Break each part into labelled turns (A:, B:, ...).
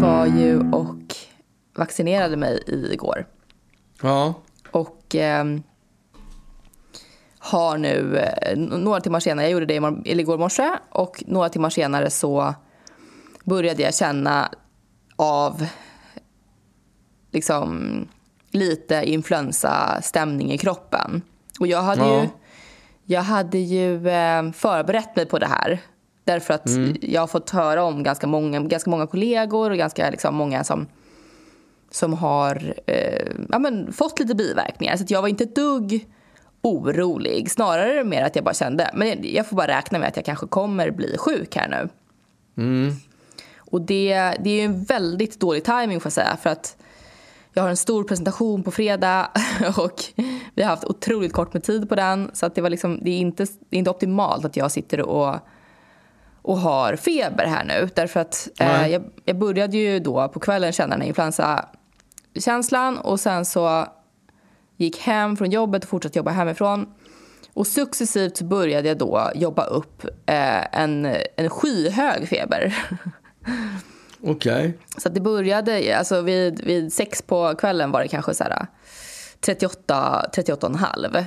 A: Var ju och vaccinerade mig igår.
B: Ja.
A: Och ehm, har nu, eh, några timmar senare, jag gjorde det imorgon, igår morse, och några timmar senare så började jag känna av liksom lite influensastämning i kroppen. Och jag hade
B: Ja.
A: ju, jag hade ju eh, förberett mig på det här. Därför att jag har fått höra om ganska många, ganska många kollegor och ganska liksom, många som som har eh, ja, men, fått lite biverkningar. Så att jag var inte ett dugg orolig. Snarare mer att jag bara kände men jag får bara räkna med att jag kanske kommer bli sjuk här nu. Och det, det är ju en väldigt dålig timing får jag säga. För att jag har en stor presentation på fredag och vi har haft otroligt kort med tid på den. Så att det, var liksom, det, är inte, det är inte optimalt att jag sitter och och har feber här nu. Därför att eh, jag, jag började ju då på kvällen känna den här influensakänslan och sen så gick hem från jobbet och fortsatte jobba hemifrån. Och successivt så började jag då jobba upp eh, en, en skyhög feber.
B: Okej.
A: Så att det började, alltså vid, vid sex på kvällen var det kanske så här 38, 38,5.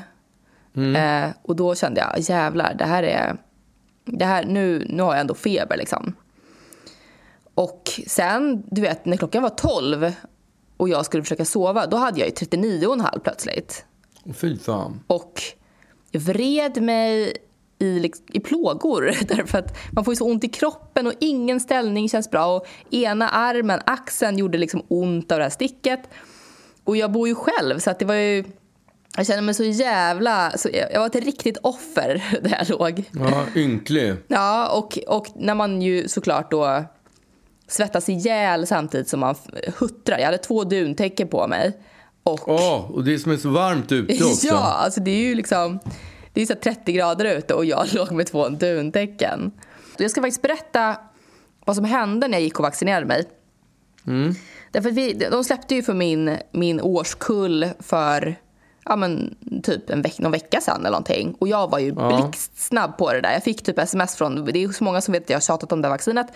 A: Eh, och då kände jag, jävlar, det här är, det här, nu, nu har jag ändå feber liksom. Och sen, du vet, när klockan var 12 och jag skulle försöka sova, då hade jag ju 39,5 plötsligt.
B: Fy fan.
A: Och jag vred mig i, i plågor därför att man får ju så ont i kroppen och ingen ställning känns bra. Och ena armen, axeln, gjorde liksom ont av det här sticket. Och jag bor ju själv så att det var ju... Jag kände mig så jävla... Så jag var ett riktigt offer där jag låg.
B: Ja, ynklig.
A: Ja, och, och när man ju såklart då svettas ihjäl samtidigt som man huttrar. Jag hade två duntäcken på mig. Och
B: Åh, och det som är så varmt ute också.
A: Ja, alltså det är ju liksom det är så här 30 grader ute och jag låg med två duntäcken. Jag ska faktiskt berätta vad som hände när jag gick och vaccinerade mig. Därför att vi, de släppte ju för min, min årskull för ja, men, typ en veck, någon vecka sedan eller någonting. Och jag var ju
B: Ja.
A: blixtsnabb på det där. Jag fick typ sms från, det är så många som vet att jag har tjatat om det här vaccinet.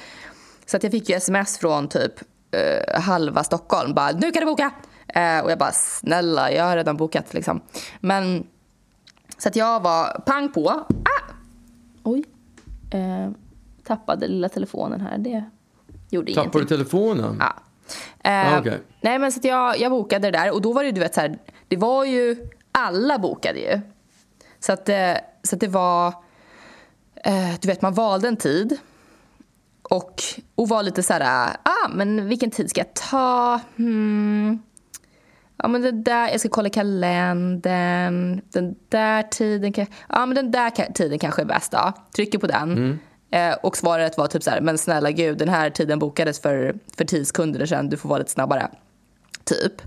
A: Så att jag fick ju sms från typ eh, halva Stockholm. Bara, nu kan du boka! Eh, och jag bara, snälla, jag har redan bokat liksom. Men, så att jag var pang på. Ah! Oj. Eh, tappade lilla telefonen här. Det gjorde
B: Tappar du
A: ingenting.
B: telefonen?
A: Ja. Eh,
B: Ah, okej.
A: Nej men så att jag, jag bokade det där och då var det du vet så här, det var ju, alla bokade ju. Så att, eh, så att det var, eh, du vet man valde en tid och, och var lite så här, ah men vilken tid ska jag ta? Hmm. Ja men det där, jag ska kolla kalendern, den där tiden, kan, ja men den där tiden kanske är bäst då. Trycker på den. Eh, och svaret var typ så här, men snälla gud den här tiden bokades för, för tio sekunder sedan, du får vara lite snabbare. Typ.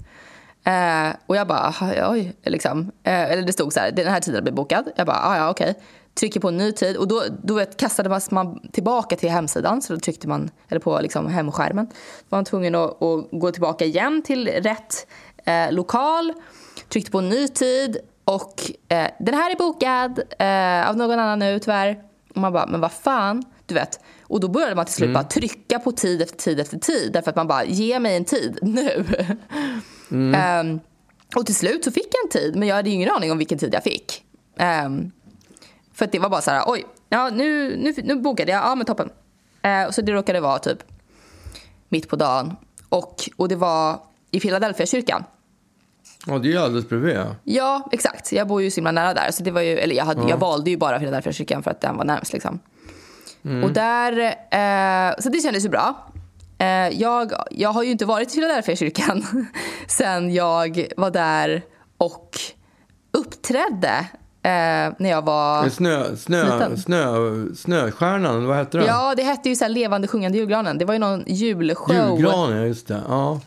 A: Eh, och jag bara, oj, oj, liksom. Eh, eller det stod så här, den här tiden blir bokad. Jag bara, ah, ja okej. Trycker på en ny tid och då, då vet, kastade man- tillbaka till hemsidan. Så då tryckte man, eller på liksom hemskärmen. var man tvungen att, att gå tillbaka igen till rätt eh, lokal. Tryckte på en ny tid och eh, den här är bokad eh, av någon annan nu tyvärr. Och man bara, men vad fan? Du vet. Och då började man till slut bara trycka på tid efter tid efter tid. Därför att man bara, ge mig en tid nu. Ehm, Och till slut så fick jag en tid, men jag hade ingen aning om vilken tid jag fick. Ehm, för att det var bara så här, oj, ja, nu, nu, nu bokade jag, ja men toppen. Uh, så det råkade vara typ mitt på dagen. Och, och det var i Philadelphia kyrkan.
B: Ja, det är ju alldeles bredvid.
A: Ja, exakt. Jag bor ju så himla nära där. Så det var ju, eller jag, hade, jag valde ju bara Philadelphia kyrkan för att den var närmast. Liksom. Och där, eh, så det kändes ju bra. Eh, jag, jag har ju inte varit i Philadelphia kyrkan sen jag var där och uppträdde eh, när jag var...
B: Snö, snö, snö, snöstjärnan, vad hette den?
A: Ja, det hette ju så här Levande sjungande julgranen. Det var ju någon julshow.
B: Julgranen, ja, just det. Ja.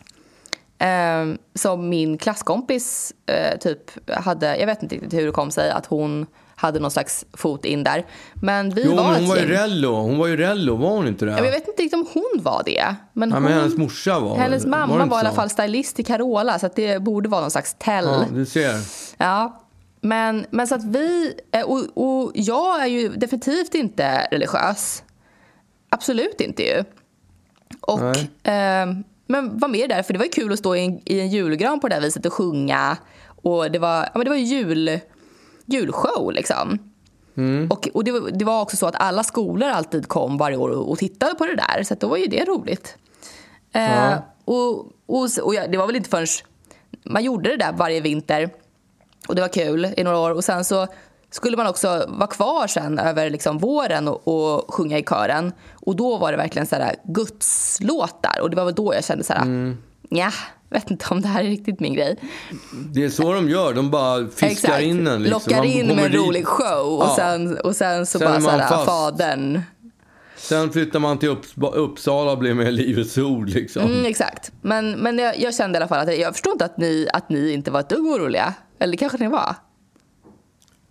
A: Eh, som min klasskompis eh, typ hade, jag vet inte riktigt hur det kom sig att hon hade någon slags fot in där. Men vi
B: Jo,
A: var
B: men
A: ett
B: hon var ju. Rello. Hon var ju Rello, var hon inte det?
A: Jag vet inte riktigt om hon var det. Men,
B: Ja,
A: hon,
B: men hennes morsa var
A: hennes
B: var
A: mamma
B: inte
A: var i alla fall stylist i Carola så att det borde vara någon slags tell.
B: Ja, du ser.
A: Ja, men, men så att vi... eh, Och, och jag är ju definitivt inte religiös. Absolut inte ju. Och, eh, men var med där, för det var ju kul att stå i en, i en julgran på det här viset och sjunga. Och det var, ja, men det var ju jul, julshow liksom. Och, och det, var, det var också så att alla skolor alltid kom varje år och, och tittade på det där. Så då var ju det roligt. Eh,
B: Ja.
A: och och, och ja, det var väl inte förrän man gjorde det där varje vinter och det var kul i några år. Och sen så skulle man också vara kvar sen över liksom våren och, och sjunga i kören. Och då var det verkligen så här gudslåtar. Och det var väl då jag kände så här,
B: Mm.
A: ja, vet inte om det här är riktigt min grej.
B: Det är så de gör. De bara fiskar in en. Liksom.
A: Lockar in med en
B: dit.
A: rolig show och,
B: Ja.
A: sen, och sen så
B: Sen
A: bara så här, fadern.
B: Sen flyttar man till Upps- Uppsala och blir med i Livets Ord. Liksom.
A: Mm, exakt. Men, men jag, jag kände i alla fall att jag förstår inte att ni, att ni inte var ett dugg oroliga. Eller kanske ni var?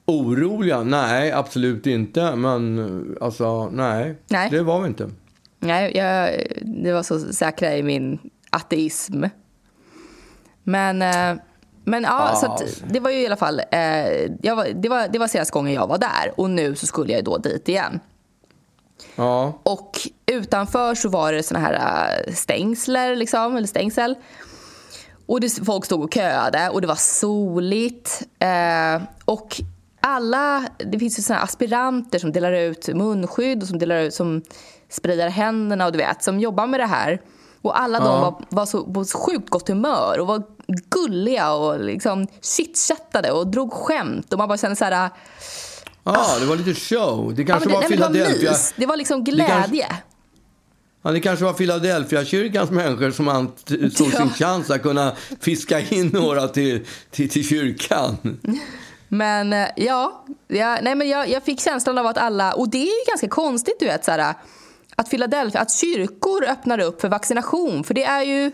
B: Oroliga? Nej, absolut inte. Men eh, alltså, nej.
A: Nej.
B: Det var vi inte.
A: Nej, jag, det var så säkra i min ateism. Men, eh, men ja,
B: Ja.
A: så att det var ju i alla fall, eh, jag var, det, var, det var senaste gången jag var där och nu så skulle jag då dit igen.
B: Ja.
A: Och utanför så var det såna här stängsler, liksom, eller stängsel. Och det, folk stod och köade och det var soligt. Eh, och alla, det finns ju såna aspiranter som delar ut munskydd och som delar ut, som sprayar händerna och du vet, som jobbar med det här. Och alla de
B: Ja.
A: var, var så, på sjukt gott humör och var gulliga och liksom chitchattade och drog skämt. Och man bara kände så här,
B: Ja, det var lite show. Det
A: ja,
B: kanske
A: men det,
B: var
A: nej, men det var
B: Philadelphia.
A: mys. Det var liksom
B: kanske-
A: glädje.
B: Ja, det kanske var Philadelphia-kyrkans människor som ant- såg sin
A: Ja.
B: chans att kunna fiska in några till, till, till kyrkan.
A: Men eh, ja, ja nej, men jag, jag fick känslan av att alla, och det är ju ganska konstigt du vet så här, att Philadelphia, att kyrkor öppnar upp för vaccination för det är ju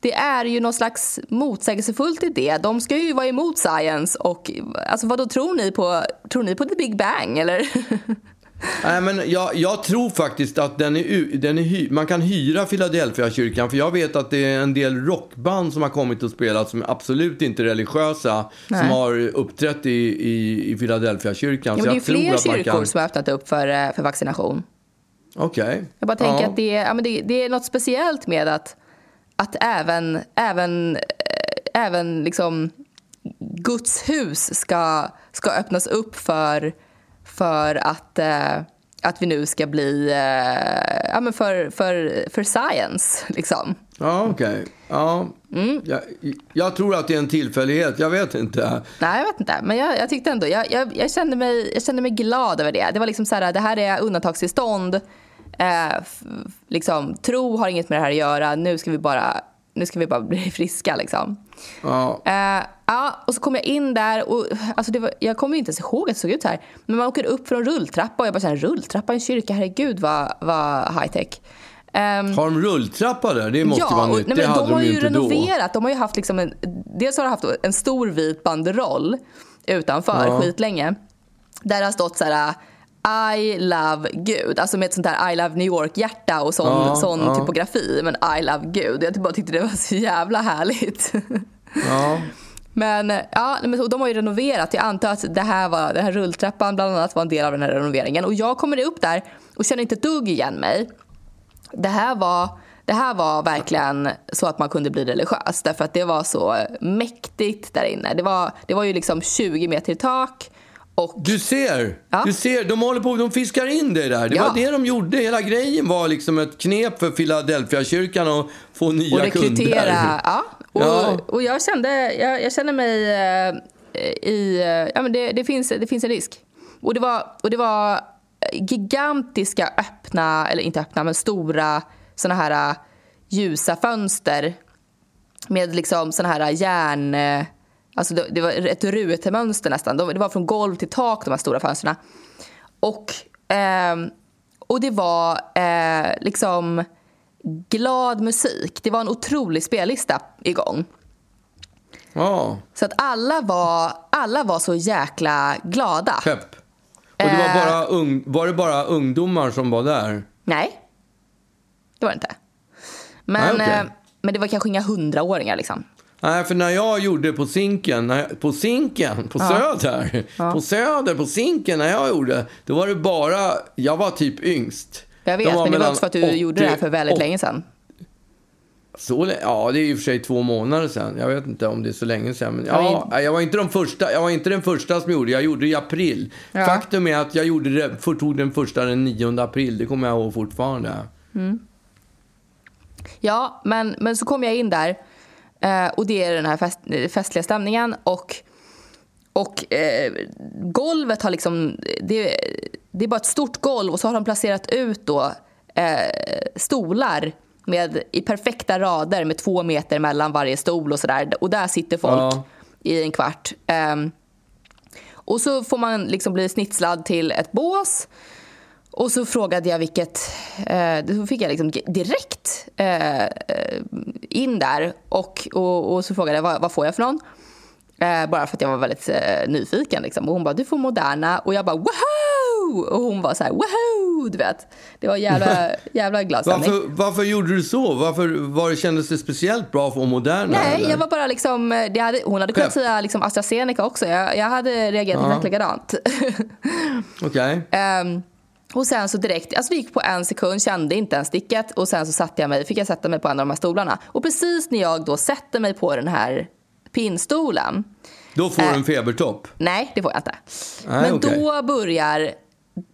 A: det är ju någon slags motsägelsefullt i det. De ska ju vara emot science och alltså vad då tror ni på? Tror ni på the big bang eller?
B: Nej, men jag, jag tror faktiskt att den är, den är hy, man kan hyra Philadelphia-kyrkan. För jag vet att det är en del rockband som har kommit och spelat som är absolut inte religiösa. Som
A: Nej.
B: har uppträtt i, i, i Philadelphia-kyrkan.
A: Ja, men det är
B: jag
A: fler
B: tror att man
A: kyrkor
B: kan...
A: som har öppnat upp för, eh, för vaccination.
B: Okej.
A: Jag bara tänker
B: Ja.
A: att det, är- ja, men det, det är något speciellt med att, att även, även, eh, även liksom Guds hus ska, ska öppnas upp för, för att, eh, att vi nu ska bli eh, ja, men för, för, för science. Liksom.
B: Ja, okej. Ja.
A: Mm.
B: Jag, jag tror att det är en tillfällighet. Jag vet inte.
A: Nej, jag vet inte. Men jag, jag tyckte ändå, jag, jag, jag, kände mig, jag kände mig glad över det. Det var liksom så här, det här är undantagstillstånd. Eh, liksom, tro har inget med det här att göra. Nu ska vi bara, nu ska vi bara bli friska liksom.
B: Ja.
A: Eh, ja, och så kom jag in där och alltså det var, jag kommer inte ens ihåg att det såg ut så här. Men man åker upp från rulltrappa och jag bara känner rulltrappa i en kyrka, herregud vad, vad high tech. Ehm,
B: Har de rulltrappa där? Det måste vara
A: och-
B: nytt.
A: nej,
B: det
A: men
B: hade
A: de har
B: ju
A: ju
B: inte då.
A: renoverat. De har ju haft liksom en, dels har de haft en stor vit banderoll utanför
B: Ja.
A: skitlänge. Där det har stått så här I love Gud, alltså med ett sånt här I love New York-hjärta och sån,
B: Ja,
A: sån
B: ja.
A: typografi. Men I love Gud. Jag bara tyckte det var så jävla härligt.
B: Ja.
A: Men ja, men de har ju renoverat. Jag antar att det här var, den här rulltrappan bland annat var en del av den här renoveringen. Och jag kommer upp där och känner inte ett dugg igen mig. Det här var Det här var verkligen så att man kunde bli religiös därför att det var så mäktigt där inne. Det var, det var ju liksom 20 meter i tak. Och,
B: Du ser,
A: Ja.
B: du ser, de håller på, de fiskar in dig där. Det
A: Ja.
B: var det de gjorde. Hela grejen var liksom ett knep för Philadelphia-kyrkan att få nya
A: och rekrytera.
B: kunder.
A: Ja, och,
B: Ja.
A: och jag kände, jag, jag kände mig eh, i, eh, ja men det, det, finns, det finns en risk. Och det var, och det var gigantiska öppna, eller inte öppna, men stora såna här eh, ljusa fönster med liksom såna här järn... eh, Alltså det, det var ett rutemönster nästan. De- Det var från golv till tak, de här stora fönstren. Och, ehm, och det var eh, liksom glad musik. Det var en otrolig spellista igång.
B: Ja,
A: Så att alla var, alla var så jäkla glada.
B: pepp. Och det var,
A: Eh.
B: bara ung, var det bara ungdomar som var där?
A: Nej, det var det inte. Men,
B: Nej, okej.
A: eh, men det var kanske inga hundraåringar liksom.
B: Nej, för när jag gjorde på Zinken, jag, på Zinken, på Söder, på Söder, på Zinken, när jag gjorde, då var det bara, jag var typ yngst.
A: Jag
B: De
A: vet, men det var också för att du gjorde det här för väldigt
B: 80
A: länge sedan.
B: Så, ja, det är ju för sig två månader sedan. Jag vet inte om det är så länge sedan. Men, ja, jag, var inte de första, jag var inte den första som gjorde det. Jag gjorde det i april.
A: Ja.
B: Faktum är att jag gjorde det, tog den första den 9 april. Det kommer jag ihåg fortfarande.
A: Ja, men, men så kom jag in där eh, och det är den här fest, festliga stämningen och, och eh, golvet har liksom, det, det är bara ett stort golv och så har de placerat ut då eh, stolar med, i perfekta rader med två meter mellan varje stol och sådär. Och där sitter folk
B: Ja.
A: i en kvart. Ehm, och så får man liksom bli snitslad till ett bås. Och så frågade jag vilket... Eh, då fick jag liksom direkt eh, in där. Och, och, och så frågade jag vad, vad får jag för någon. Eh, bara för att jag var väldigt eh, nyfiken. Liksom. Och hon bara, du får Moderna. Och jag bara, woho! Och hon var så här, woho! Du vet. Det var jävla, jävla glad.
B: Varför, varför gjorde du så? Varför var det, kändes det speciellt bra för Moderna?
A: Nej,
B: eller?
A: jag var bara liksom... Hade, hon hade kunnat
B: Pepp.
A: säga liksom AstraZeneca också. Jag, jag hade reagerat
B: Ja.
A: exakt likadant.
B: Okej.
A: Ehm, och sen så direkt, alltså vi gick på en sekund, kände inte ens sticket och sen så satte jag mig, fick jag sätta mig på en av de här stolarna. Och precis när jag då sätter mig på den här pinnstolen,
B: Då får
A: Äh.
B: du en febertopp.
A: nej det får jag inte.
B: Nej,
A: Men
B: okej.
A: då börjar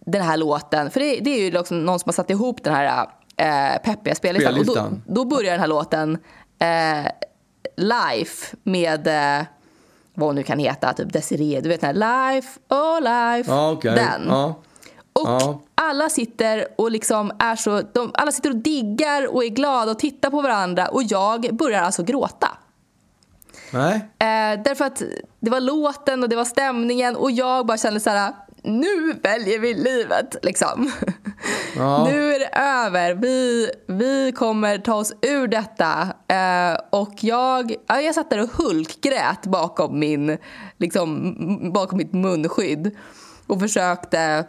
A: den här låten, för det, det är ju liksom någon som har satt ihop den här eh, peppiga spellistan. Och då,
B: Spellistan.
A: då börjar den här låten eh, Life med eh, vad hon nu kan heta, typ Desiree. Du vet den här Life, oh life.
B: Ja, okej.
A: Den.
B: Ja.
A: Och
B: Ja.
A: alla sitter och liksom är så, de, alla sitter och diggar och är glada och tittar på varandra och jag börjar alltså gråta.
B: Nej.
A: Eh, därför att det var låten och det var stämningen och jag bara kände så här, nu väljer vi livet liksom.
B: Ja.
A: Nu är det över, vi, vi kommer ta oss ur detta. Eh, och jag, ja, jag satt där och hulkgrät bakom, min, liksom, bakom mitt munskydd och försökte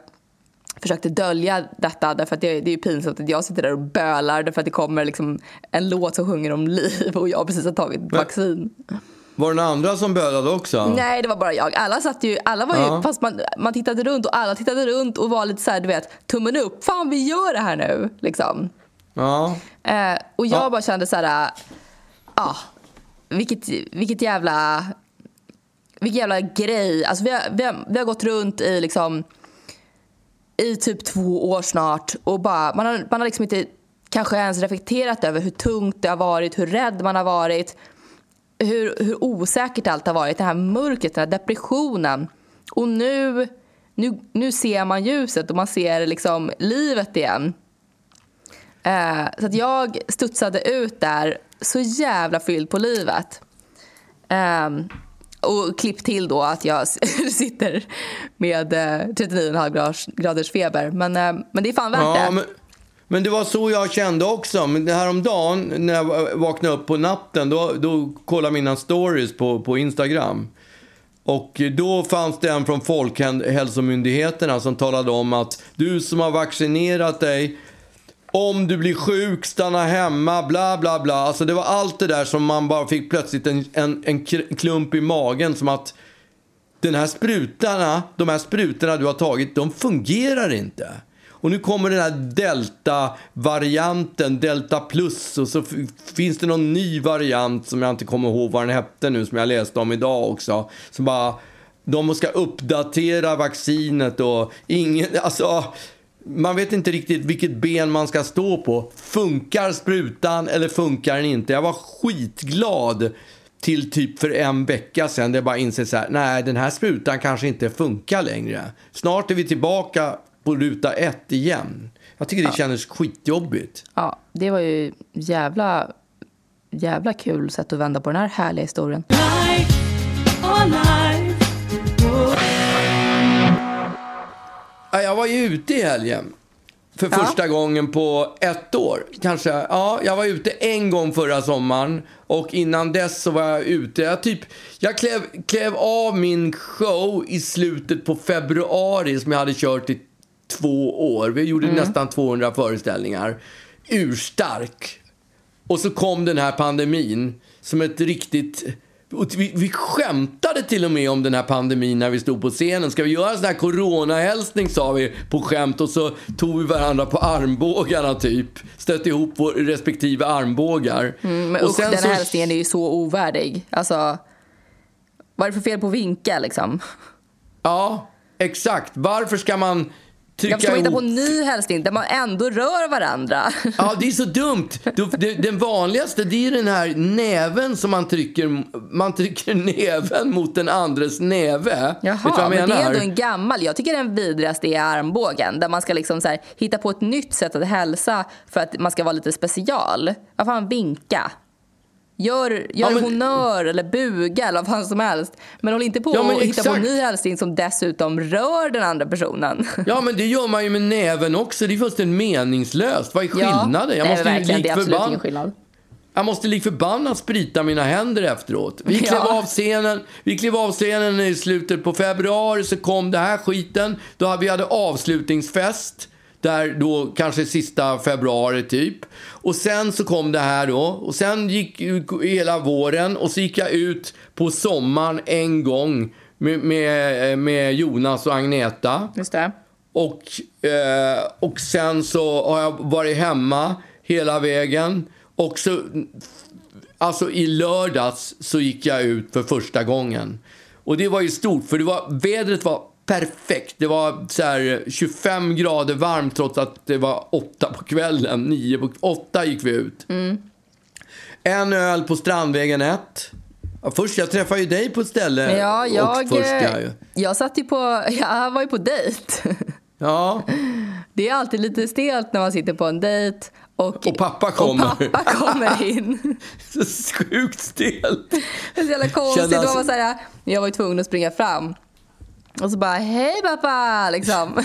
A: försökte dölja detta därför att det, det är ju pinsamt att jag sitter där och bölar därför att det kommer liksom en låt som sjunger om liv och jag precis har tagit ett vaccin.
B: Var det några andra som bölade också?
A: Nej, det var bara jag. Alla satt ju, alla var ju,
B: Ja.
A: fast man, man tittade runt och alla tittade runt och var lite så här, du vet, tummen upp. Fan, vi gör det här nu, liksom.
B: Ja.
A: Eh, och jag
B: Ja.
A: bara kände så här, ja, vilket, vilket jävla, vilken jävla grej. Alltså vi har, vi, har, vi har gått runt i liksom, i typ två år snart och bara, man har, man har liksom inte kanske ens reflekterat över hur tungt det har varit, hur rädd man har varit, hur, hur osäkert allt har varit, det här mörkret, den här depressionen. Och nu, nu, nu ser man ljuset och man ser liksom livet igen. Eh, så att jag studsade ut där så jävla fylld på livet. Eh, och klipp till då att jag sitter med eh, 39,5 graders, graders feber. Men, eh, men det är fan värt
B: Ja,
A: det.
B: men, men det var så jag kände också. Men det här om dagen när jag vaknade upp på natten, då, då kollade mina stories på, på Instagram. Och då fanns det en från Folkhälsomyndigheterna som talade om att du som har vaccinerat dig, om du blir sjuk, stanna hemma, bla bla bla. Alltså det var allt det där som man bara fick plötsligt en, en, en klump i magen som att den här sprutarna, de här sprutorna du har tagit, de fungerar inte. Och nu kommer den här delta-varianten, delta plus. Och så finns det någon ny variant som jag inte kommer ihåg vad den hette nu, som jag läste om idag också. Som bara, de ska uppdatera vaccinet och ingen, alltså man vet inte riktigt vilket ben man ska stå på. Funkar sprutan eller funkar den inte? Jag var skitglad till typ för en vecka sedan. Det bara inser så här, nej den här sprutan kanske inte funkar längre. Snart är vi tillbaka på ruta ett igen. Jag tycker det kändes skitjobbigt.
A: Ja, det var ju jävla, jävla kul sätt att vända på den här härliga historien.
B: Ja, Jag var ju ute i helgen. För
A: Ja.
B: första gången på ett år. Kanske, ja, jag var ute en gång förra sommaren. Och innan dess så var jag ute. Jag, typ, jag klev, klev av min show i slutet på februari som jag hade kört i två år. Vi gjorde nästan 200 föreställningar. Urstark. Och så kom den här pandemin som ett riktigt... och Vi, vi skämtade till och med om den här pandemin när vi stod på scenen. Ska vi göra en sån här coronahälsning sa vi på skämt och så tog vi varandra på armbågarna typ. Stötte ihop vår respektive armbågar.
A: Mm, Men
B: och
A: usch, den här hälsningen är ju så ovärdig. Alltså, vad är det för fel på att vinka liksom?
B: Ja, exakt. Varför ska man trycka
A: Jag förstår hitta
B: ihop...
A: på en ny hälsning där man ändå rör varandra.
B: Ja, det är så dumt. Den vanligaste det är den här näven som man trycker. Man trycker näven mot den andres näve.
A: Jaha,
B: Vet vad
A: men det är ändå en gammal. Jag tycker den vidrigaste är armbågen. Där man ska liksom så här, hitta på ett nytt sätt att hälsa för att man ska vara lite special. Vad fan, vinka. Gör, gör
B: Ja, men-
A: honör eller buga eller vad fan som helst. Men håll inte på
B: Ja,
A: att hitta på en ny hälsning som dessutom rör den andra personen.
B: Ja, men det gör man ju med näven också. Det är fullständigt meningslöst. Vad är skillnaden? jag
A: Nej,
B: måste
A: verkligen,
B: lik
A: det är absolut
B: förbann-
A: ingen skillnad.
B: Jag måste lik förbannat sprita mina händer efteråt. Vi klev,
A: Ja.
B: av scenen, vi klev av scenen i slutet på februari, så kom det här skiten. Då hade vi hade avslutningsfest, där då kanske sista februari typ. Och sen så kom det här då. Och sen gick hela våren och så gick jag ut på sommaren en gång med, med, med Jonas och Agneta.
A: Just det.
B: Och, eh, och sen så har jag varit hemma hela vägen. Och så, alltså i lördags så gick jag ut för första gången. Och det var ju stort, för det var, vädret var perfekt. Det var så här 25 grader varmt trots att det var åtta på kvällen. Nio på, åtta gick vi ut. En öl på Strandvägen 1. Ja, först, jag träffade ju dig på ett ställe.
A: Ja, jag,
B: först, ja,
A: jag satt ju på, jag var ju på dejt.
B: ja.
A: Det är alltid lite stelt när man sitter på en dejt och,
B: Och pappa kommer.
A: Och pappa kommer in.
B: Så sjukt stelt.
A: Det är så jävla konstigt.
B: Alltså-
A: var så här, jag var ju tvungen att springa fram. Och så bara, hej pappa! Liksom.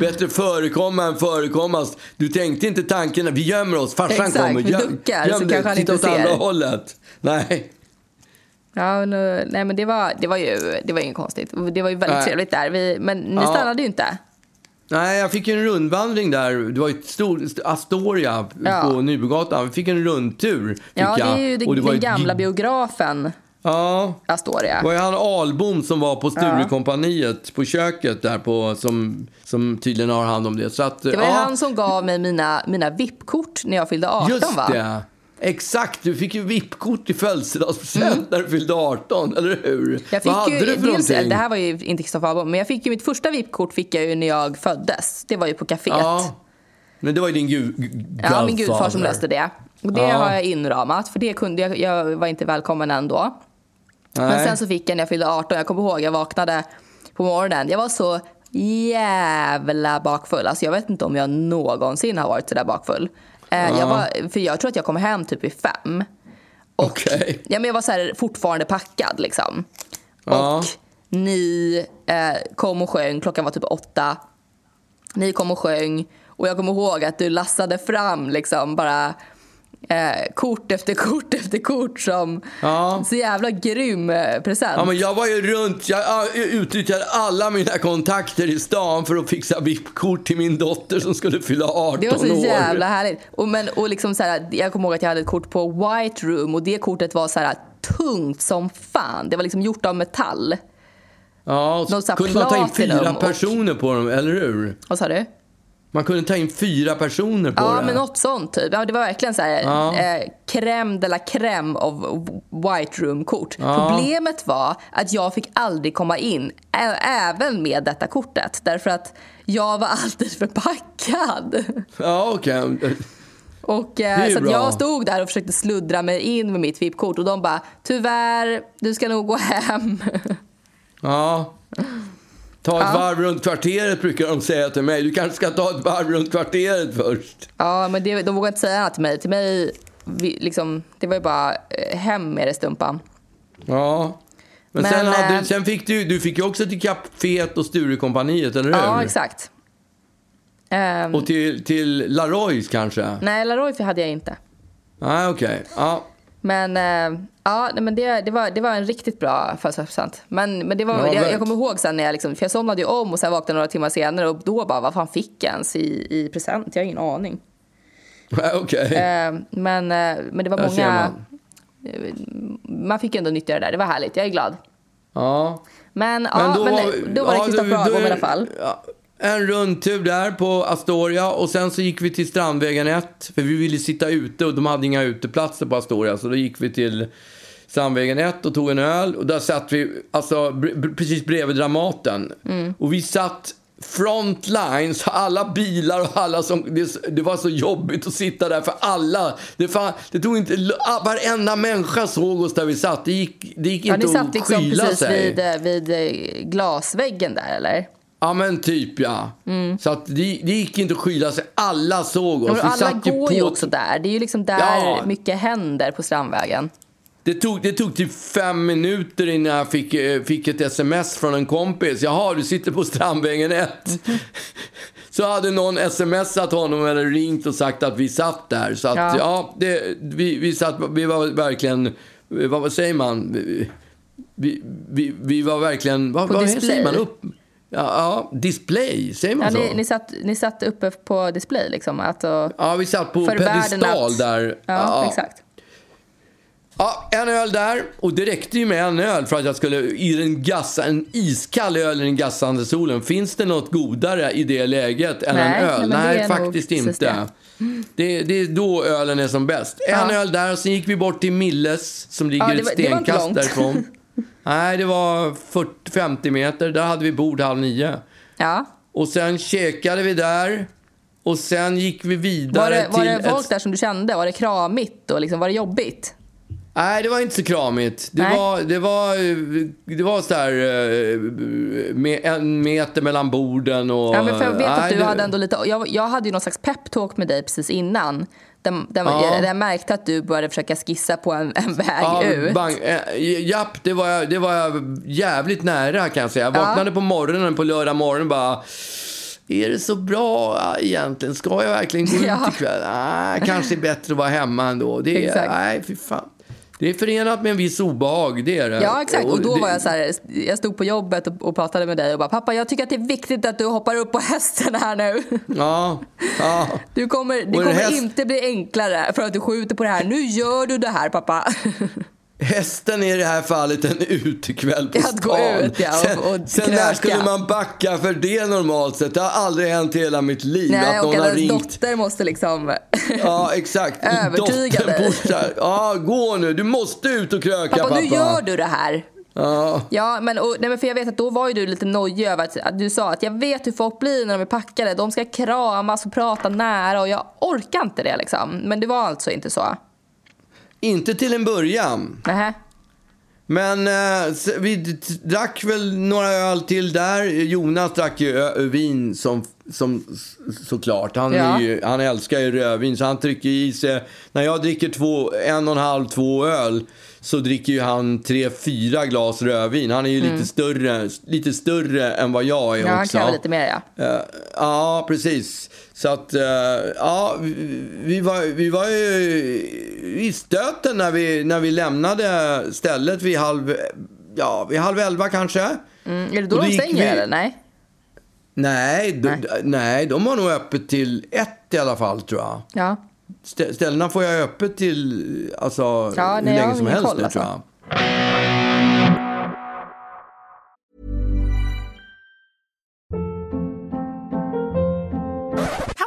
B: Bättre förekomma än förekommas. Du tänkte inte tanken, vi gömmer oss, farsan
A: Exakt,
B: kommer.
A: vi
B: Göm-
A: duckar,
B: göm
A: så
B: dig,
A: kanske han
B: titta
A: inte
B: åt andra
A: ser.
B: hållet. Nej.
A: Ja, men, eh, nej, men det var, det var ju det var inget konstigt. Det var ju väldigt
B: Nej.
A: trevligt där. Vi, men ni
B: Ja.
A: stannade ju inte.
B: Nej, jag fick en rundvandring där. Det var ju ett stort Astoria
A: Ja.
B: på Nybogatan. Vi fick en rundtur. Fick
A: Ja, det är ju
B: det
A: den gamla biografen
B: Ja,
A: Astoria.
B: det var ju han Albom som var på Sturecompagniet på köket där på, som, som tydligen har hand om det. Så att,
A: Det var
B: ja,
A: han som gav mig mina, mina VIP-kort när jag fyllde 18
B: Just
A: va?
B: det. Exakt, du fick ju VIP-kort i födelsedagspresent när du fyllde 18, eller hur?
A: Mm. Jag fick
B: Vad hade
A: ju,
B: du för
A: dels,
B: någonting?
A: det här var ju inte Kristoffer Albom, men jag fick ju mitt första VIP-kort fick jag ju när jag föddes. Det var ju på kaféet.
B: Ja, men det var ju din gu- gu-
A: Ja, min gudfar som löste det. Och det
B: Ja.
A: har jag inramat, för det kunde jag, jag var inte välkommen ändå. Men
B: Nej.
A: sen så fick jag när jag fyllde 18, jag kommer ihåg, jag vaknade på morgonen. Jag var så jävla bakfull. Alltså jag vet inte om jag någonsin har varit så där bakfull. Eh, jag var, för jag tror att jag kom hem typ vid fem. Och,
B: Okej.
A: ja, men jag var så här, fortfarande packad liksom.
B: Ja.
A: Och ni eh, kom och sjöng, klockan var typ åtta. Ni kom och sjöng och jag kommer ihåg att du lassade fram liksom bara eh, kort efter kort efter kort som
B: Ja.
A: så jävla grym eh, present.
B: Ja, men jag var ju runt, jag ja, utnyttjade alla mina kontakter i stan för att fixa VIP-kort till min dotter som skulle fylla 18
A: det var så
B: år.
A: jävla härligt. Och, men, och liksom så här, jag kommer ihåg att jag hade ett kort på White Room och det kortet var så här tungt som fan. Det var liksom gjort av metall.
B: Ja, kunde man ta in fyra
A: platinum och-
B: personer på dem, eller hur?
A: Vad sa du?
B: Man kunde ta in fyra personer på
A: Ja,
B: det.
A: men något sånt typ. Ja, det var verkligen så här,
B: Ja.
A: eh, crème de la crème av White Room-kort.
B: Ja.
A: Problemet var att jag fick aldrig komma in, även med detta kortet. Därför att jag var alltid förpackad.
B: Ja, okej.
A: Och,
B: Det är
A: eh, så jag stod där och försökte sluddra mig in med mitt VIP-kort och de bara tyvärr, du ska nog gå hem.
B: Ja. Ta ett varv runt kvarteret brukar de säga till mig. Du kanske ska ta ett varv runt kvarteret först.
A: Ja, men det, de vågade inte säga något till mig. Till mig, vi, liksom, det var ju bara eh, hem med det Stumpan.
B: Ja. Men,
A: Men,
B: sen, hade,
A: eh,
B: sen fick du, du fick ju också till Caféet och Sturecompagniet, eller hur?
A: Ja, exakt. Ehm,
B: Och till, till Laroys kanske?
A: Nej, Laroy hade jag inte.
B: Nej, okej. Ja.
A: Men, eh, ja, men det, det, var, det var en riktigt bra födelsedagspresent. Men, men det var,
B: Ja,
A: jag, jag kommer ihåg sen när jag, liksom, för jag somnade ju om och sen vaknade några timmar senare och då bara, vad fan fick jag ens i, i present? Jag har ingen aning.
B: Nej, Okej.
A: Eh, men, eh, men det var
B: Där
A: många...
B: man.
A: Man fick ändå nyttja det där, det var härligt, jag är glad.
B: Ja.
A: Men, ja, men då var det
B: ja,
A: Kristoffer
B: då- då
A: Ahlbom i alla fall.
B: ja, En rundtur där på Astoria och sen så gick vi till Strandvägen 1 för vi ville sitta ute och de hade inga uteplatser på Astoria så då gick vi till Strandvägen 1 och tog en öl och där satt vi alltså precis bredvid Dramaten.
A: Mm.
B: Och vi satt front lines, alla bilar och alla som... Det, det var så jobbigt att sitta där för alla. Det, fan, det tog inte... Varenda människa såg oss där vi satt. Det gick, det gick
A: Ja,
B: inte
A: ni satt
B: att
A: liksom
B: skyla
A: precis
B: sig.
A: vid, eh, vid eh, glasväggen där, eller?
B: Ja men typ ja. Så att det, det gick inte att skyla sig. Alla såg oss. Vi
A: alla
B: satt ju
A: går
B: på...
A: ju också där. Det är ju liksom där
B: Ja.
A: mycket händer på Strandvägen.
B: Det tog, det tog typ fem minuter innan jag fick, eh, fick ett sms från en kompis. Jaha, du sitter på Strandvägen 1. Så hade någon smsat honom eller ringt och sagt att vi satt där. Så att ja,
A: Ja.
B: det, vi, vi, satt, vi var verkligen, vad, säger man? Vi, vi, vi, var verkligen, vad, vad säger man? Upp? Ja, ja, display, säger man
A: Ja,
B: så?
A: ni, ni, satt, ni satt uppe på display liksom? Alltså,
B: Ja, vi satt på pedestal
A: att-
B: där.
A: Ja, exakt.
B: Ja, en öl där. Och det räckte ju med en öl för att jag skulle i den gassa, en iskall öl i den gassande solen. Finns det något godare i det läget än
A: Nej,
B: en öl?
A: nej, det
B: Nej, faktiskt inte. Det. Det, är då ölen är som bäst. En
A: Ja.
B: öl där och sen gick vi bort till Milles som ligger
A: Ja, det
B: ett
A: var- det inte
B: stenkast därifrån. Nej, det var 40-50 meter. Där hade vi bord halv nio.
A: Ja.
B: Och sen käkade vi där. Och sen gick vi vidare
A: Var det, var
B: till
A: det folk
B: ett...
A: där som du kände? Var det kramigt och liksom, var det jobbigt?
B: Nej, det var inte så kramigt. Det
A: Nej.
B: var, det var, det var så här, eh, med en meter mellan borden och...
A: Ja, men för jag vet
B: nej,
A: att du
B: det-
A: hade ändå lite, jag, jag hade ju någon slags peptalk med dig precis innan. Där, där,
B: Ja.
A: jag märkte att du började försöka skissa på en, en väg
B: Ja,
A: ut.
B: bang, eh, japp, det var, jag- det var jag jävligt nära kan jag säga. Jag
A: Ja.
B: vaknade på morgonen, på lördag morgon och bara... Är det så bra egentligen? Ska jag verkligen gå ut
A: Ja.
B: ikväll? Nej, kanske är bättre att vara hemma ändå. Det är, nej, fy fan. Det är förenat med en viss obehag, det är det.
A: Ja, exakt. Och då var jag så här, jag stod på jobbet och, pratade med dig och bara pappa, jag tycker att det är viktigt att du hoppar upp på hästen här nu.
B: Ja, ja.
A: Du kommer, det kommer
B: häst-
A: inte bli enklare för att du skjuter på det här. Nu gör du det här pappa.
B: Hästen är i det här fallet en utekväll på
A: Att
B: stan.
A: ut, ja, och- och
B: sen när skulle man backa för det normalt sett? Det har aldrig hänt i hela mitt liv
A: Nej,
B: att någon har ringt.
A: dotter måste liksom...
B: Ja, exakt.
A: Övertyga dig.
B: Ja, gå nu. Du måste ut och kröka,
A: pappa,
B: pappa.
A: nu gör du det här.
B: Ja.
A: Ja, men, och, nej, men för jag vet att då var ju du lite nojig över att, att du sa att jag vet hur folk blir när de är packade. De ska kramas och prata nära och jag orkar inte det liksom. Men det var alltså inte så?
B: Inte till en början.
A: Nähä.
B: Men eh, vi drack väl några öl till där. Jonas drack ju ö- vin som, som såklart. Han,
A: Ja.
B: är ju, han älskar ju rödvin så han trycker i sig. När jag dricker två, en och en halv, två öl så dricker ju han tre, fyra glas rödvin. Han är ju lite, större, lite större än vad jag är
A: Mm. Ja, han
B: också.
A: kräver lite mer ja.
B: Eh, ja, precis. Så att, eh, ja, vi, var, vi var ju i stöten när vi, när vi lämnade stället vid halv, ja, vid halv elva kanske.
A: Mm, är det då
B: Och
A: de stänger
B: vi-
A: eller? Nej?
B: Nej,
A: Nej.
B: nej. de har nog öppet till ett i alla fall tror jag.
A: Ja
B: st ställena får jag öppet till alltså,
A: ja,
B: hur länge som helst
A: koll,
B: nu, tror jag.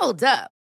C: Hold up.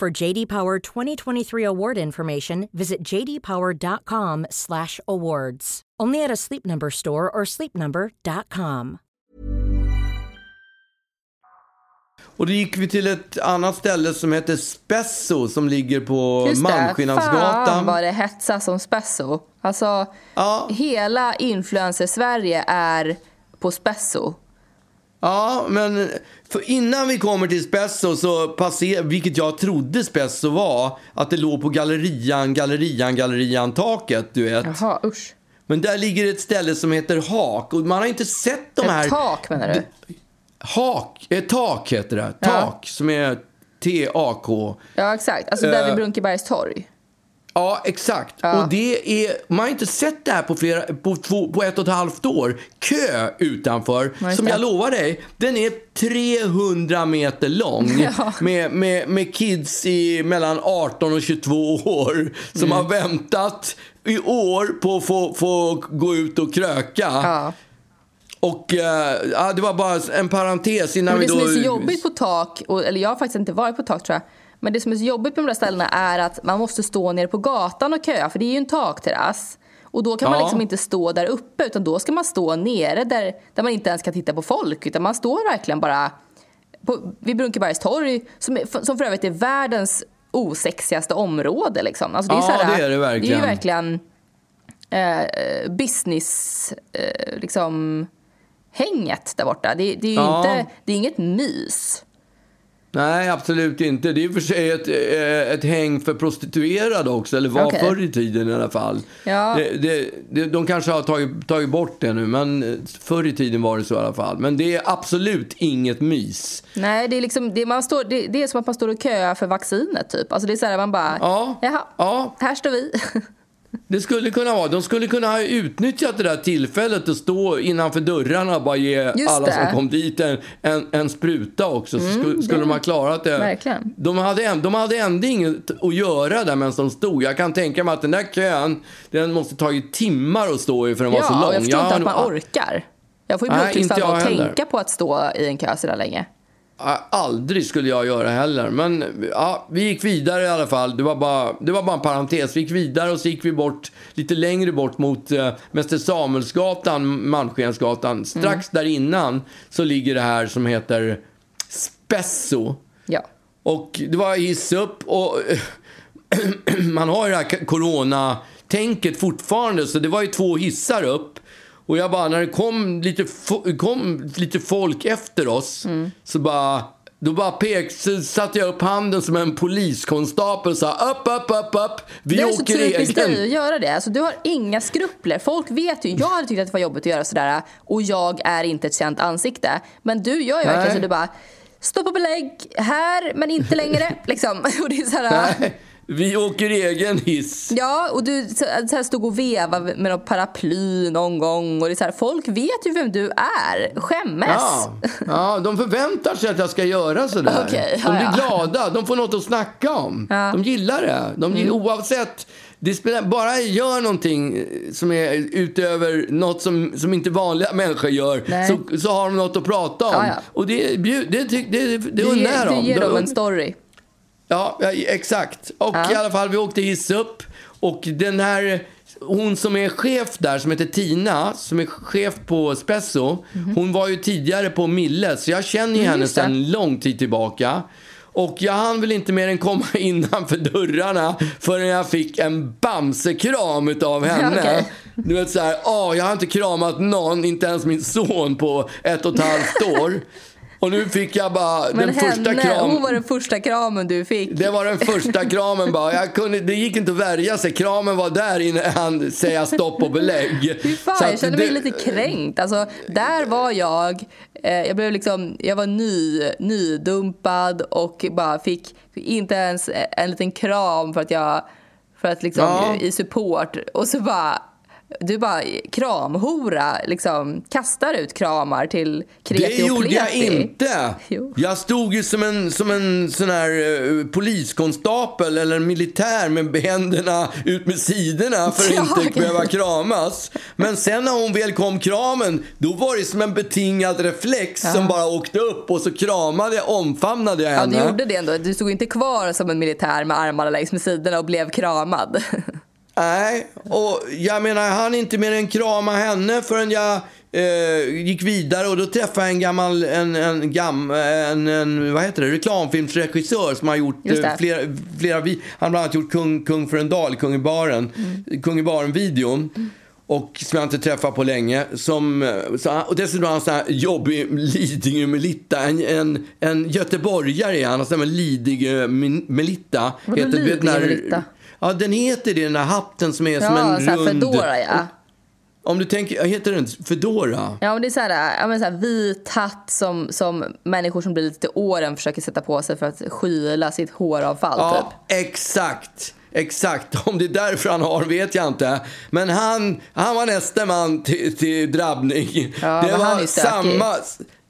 D: For JD Power 2023 award information, visit jdpower.com/awards. Only at a Sleep Number store or sleepnumber.com.
B: Och då gick vi till ett annat ställe som heter Spesso som ligger på
A: Just det, fan
B: Malmskillnadsgatan.
A: vad det hetsas om Spesso. Alltså,
B: Ja.
A: hela influencer-Sverige är på Spesso.
B: Ja, men för innan vi kommer till Spesso så passer, vilket jag trodde Spesso var, att det låg på gallerian, gallerian, gallerian taket, du vet.
A: Jaha, usch.
B: Men där ligger ett ställe som heter Hak och man har inte sett de här...
A: Ett tak menar du?
B: Hak, ett tak heter det.
A: Ja.
B: Tak som är T-A-K.
A: Ja, exakt. Alltså där
B: Eh.
A: vid Brunkebergs torg.
B: Ja, exakt.
A: Ja.
B: Och det är, man har inte sett det här på, flera, på, två, på ett och ett halvt år. Kö utanför.
A: Just
B: som jag lovar dig, den är 300 meter lång.
A: Ja.
B: Med, med, med kids i mellan 18 och 22 år som
A: Mm.
B: har väntat i år på att få, få gå ut och kröka.
A: Ja.
B: Och ja, det var bara en parentes innan
A: Men
B: vi
A: det
B: då...
A: som är så jobbigt på tak, och, eller jag har faktiskt inte varit på tak tror jag. Men det som är så jobbigt på de där ställena är att man måste stå nere på gatan och köa för det är ju en takterrass. Och då kan man
B: Ja.
A: liksom inte stå där uppe utan då ska man stå nere där, där man inte ens kan titta på folk utan man står verkligen bara på, vid Brunkebergs torg som, som för övrigt är världens osexigaste område liksom. Alltså det är
B: Ja,
A: så här,
B: det är det verkligen.
A: Det är ju verkligen eh, business eh, liksom hänget där borta. Det, det är
B: Ja.
A: inte, det är inget mys.
B: Nej, absolut inte. Det är i och för sig ett, eh, ett häng för prostituerade också, eller var
A: Okej.
B: förr i tiden i alla fall.
A: Ja.
B: Det, det, det, de kanske har tagit, tagit bort det nu, men eh, förr i tiden var det så i alla fall. Men det är absolut inget mys.
A: Nej, det är, liksom, det, man står, det, det är som att man står och köar för vaccinet typ. Alltså det är så här man bara,
B: Ja.
A: jaha,
B: Ja.
A: här står vi.
B: Det skulle kunna vara. De skulle kunna ha utnyttjat det där tillfället att stå innanför dörrarna och bara ge
A: Just
B: alla
A: det. Mm,
B: som kom dit en, en, en spruta också. Så skulle, skulle de ha klarat det.
A: Verkligen.
B: De hade, de hade ändå inget att göra där medan de stod. Jag kan tänka mig att den där kön, den måste tagit timmar att stå i för den var så lång.
A: ja, jag förstår inte
B: har
A: att man orkar. Jag får ju
B: Nej,
A: blodtryck
B: inte
A: av
B: jag
A: att tänka på att stå i en kö så där länge.
B: Aldrig skulle jag göra heller. Men ja, vi gick vidare i alla fall. Det var, bara, det var bara en parentes. Vi gick vidare och så gick vi bort lite längre bort mot eh, Mäster Samuelsgatan, Malmskensgatan. Strax där innan så ligger det här som heter Spesso.
A: Ja.
B: Och det var hiss upp och man har ju det här corona-tänket fortfarande så det var ju två hissar upp. Och jag bara, när det kom lite, kom lite folk efter oss så bara då bara pek, så satte jag upp handen som en poliskonstapel och sa upp, upp, upp, upp. Vi
A: Det är så typiskt dig att göra det. Alltså, du har inga skrupler. Folk vet ju. Jag hade tyckt att det var jobbigt att göra sådär och jag är inte ett känt ansikte. Men du gör ju verkligen så du bara stoppa belägg här men inte längre. liksom. Och det är så här,
B: Nej, vi åker egen hiss.
A: Ja, och du så, så här stod och vevade med något paraply någon gång. Och det är så här, folk vet ju vem du är. Skämmes.
B: Ja, ja, de förväntar sig att jag ska göra sådär.
A: Okej,
B: de
A: ja,
B: blir
A: ja.
B: glada, de får något att snacka om. De gillar det. De
A: Mm.
B: gillar, Oavsett, det spelar, bara gör någonting som är utöver något som, som inte vanliga människor gör,
A: Nej.
B: så, så har de något att prata om.
A: Ja, ja.
B: Och det, det, det, det, det unnar
A: ger,
B: jag
A: du
B: dem.
A: ger dem
B: De-
A: en story.
B: Ja, exakt. Och
A: Ja.
B: i alla fall, vi åkte hiss upp. Och den här, hon som är chef där, som heter Tina, som är chef på Spesso. Hon var ju tidigare på Mille, så jag känner ju
A: Mm,
B: henne sedan lång tid tillbaka. Och jag hann väl inte mer än komma innanför dörrarna förrän jag fick en bamsekram utav henne.
A: Okej.
B: Du vet så här, åh, jag har inte kramat någon, inte ens min son på ett och ett halvt år. Och nu fick jag bara
A: Men
B: den första
A: henne,
B: kramen.
A: hon var den första kramen du fick.
B: Det var den första kramen bara. Jag kunde, det gick inte att värja sig. Kramen var där innan han säga stopp och belägg.
A: Fy fan,
B: Så
A: jag kände mig
B: det-
A: lite kränkt. Alltså, där var jag. Eh, jag, blev liksom, jag var ny, nydumpad och bara fick inte ens en liten kram för att jag för att liksom,
B: Ja.
A: i support. Och så bara du bara kramhora, liksom kastar ut kramar till kreti
B: Det
A: och
B: gjorde jag
A: pleti.
B: inte.
A: Jo.
B: Jag stod ju som en, som en sån här eh, poliskonstapel eller en militär med händerna ut med sidorna för att
A: Ja,
B: inte behöva kramas. Men sen när hon väl kom kramen, då var det som en betingad reflex som bara åkte upp och så kramade jag, omfamnade jag
A: Ja,
B: henne.
A: du gjorde det ändå. Du stod inte kvar som en militär med armarna längs med sidorna och blev kramad.
B: Nej, och jag menar, hann inte mer än krama henne förrän jag eh, gick vidare och då träffade jag en gammal, en, en, gam, en, en vad heter det, reklamfilmsregissör som har gjort eh, flera, flera, han har bland annat gjort Kung, Kung för en dag, Kung i baren,
A: Mm.
B: Kung i baren-videon. Och som jag inte träffat på länge. Som, eh, så, han- och dessutom har han sån här jobbig Lidingö-Melitta. En, en, en göteborgare är han, alltså en Lidingö-Melitta.
A: Vadå Lidingö-Melitta?
B: Ja, den heter det, den där hatten som är som
A: ja,
B: en
A: så här
B: rund...
A: Fedora ja.
B: Om du tänker, heter den Fedora?
A: Ja, men det är så här, ja, men så här vit hatt som, som människor som blir lite till åren försöker sätta på sig för att skyla sitt håravfall.
B: Ja,
A: Typ.
B: exakt. Exakt. Om det är därför han har vet jag inte. Men han, han var nästa man till, till drabbning.
A: Ja,
B: det var
A: han är stökig.
B: samma...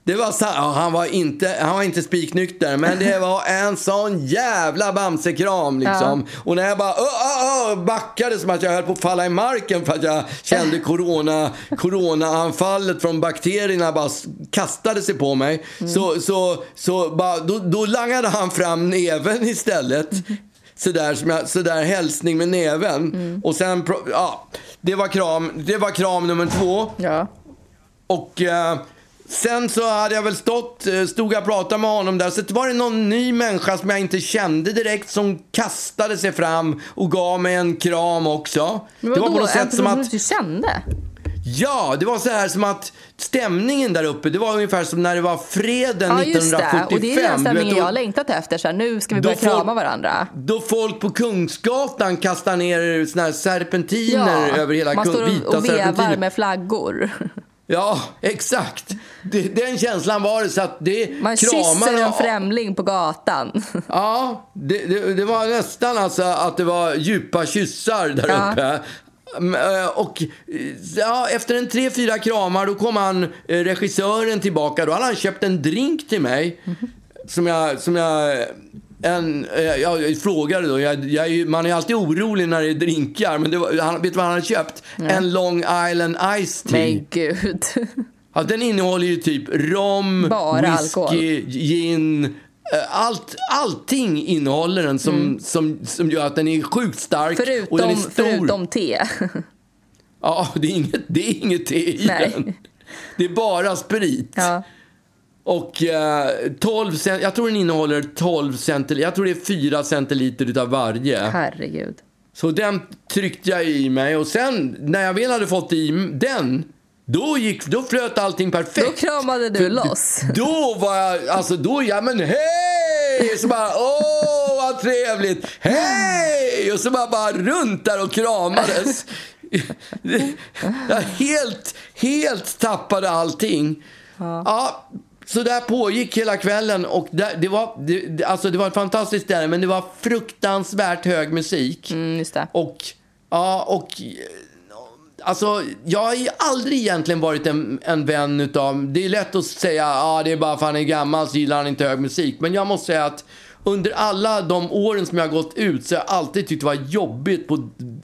B: Det var sa- ja, han, var inte, han var inte spiknykter, men det var en sån jävla bamsekram. Liksom. Och när jag bara uh, uh, uh, backade som att jag höll på att falla i marken för att jag kände corona, coronaanfallet från bakterierna bara kastade sig på mig. Så, så, så bara, då, då langade han fram näven istället. Sådär, som jag, sådär hälsning med näven. Och sen, ja, det var kram, det var kram nummer två.
A: Ja.
B: Och eh, sen så hade jag väl stått, eh, stod jag och pratade med honom där. Så det var det någon ny människa som jag inte kände direkt som kastade sig fram och gav mig en kram också.
A: Men
B: det var
A: vadå?
B: på något sätt som att,
A: du kände?
B: ja, det var så här som att stämningen där uppe, det var ungefär som när det var freden
A: Ja, just det.
B: 1975.
A: Och det är den
B: Du vet,
A: stämningen
B: då-
A: jag har längtat efter. Så här, nu ska vi börja krama varandra.
B: Då folk på Kungsgatan kastar ner såna här serpentiner över hela
A: man
B: Kung-
A: står och, och vevar med flaggor.
B: Ja, exakt. Det, den känslan var det. Så att det
A: Man kysser en främling på gatan.
B: Ja, det, det, det var nästan alltså att det var djupa kyssar där
A: Ja.
B: uppe. Mm, eh, Och ja, efter en tre, fyra kramar då kom han, eh, regissören tillbaka. Då hade han köpt en drink till mig. Som jag, som jag, en, eh, jag frågade då. Jag, jag, man är alltid orolig när det är drinkar. Men var, han, vet du vad han hade köpt? En Long Island Ice Tea.
A: Men gud.
B: Ja, den innehåller ju typ rom,
A: Bara
B: whisky,
A: alkohol.
B: gin. eh, Allt, allting innehåller den som, som, som gör att den är sjukt stark. och den är
A: Förutom,
B: stor.
A: förutom te.
B: Ja, det är inget, det är inget te i
A: Nej.
B: den. Det är bara sprit.
A: Ja.
B: Och eh, 12 cent, jag tror den innehåller 12 centiliter, jag tror det är 4 centiliter utav varje.
A: Herregud.
B: Så den tryckte jag i mig och sen när jag väl hade fått i den, då, gick, då flöt allting perfekt.
A: Då kramade du
B: För
A: loss.
B: Då var jag, alltså då, ja men hej! Så bara, åh vad trevligt, hej! Och så bara, bara runt där och kramades. Jag helt, helt tappade allting. Ja. Så där pågick hela kvällen och där, det, var, det, alltså det var ett fantastiskt ställe men det var fruktansvärt hög musik.
A: Mm, just det.
B: Och, ja, och alltså, jag har ju aldrig egentligen varit en, en vän utav, det är lätt att säga, ja det är bara för han är gammal så gillar han inte hög musik. Men jag måste säga att under alla de åren som jag har gått ut så har jag alltid tyckt det var jobbigt på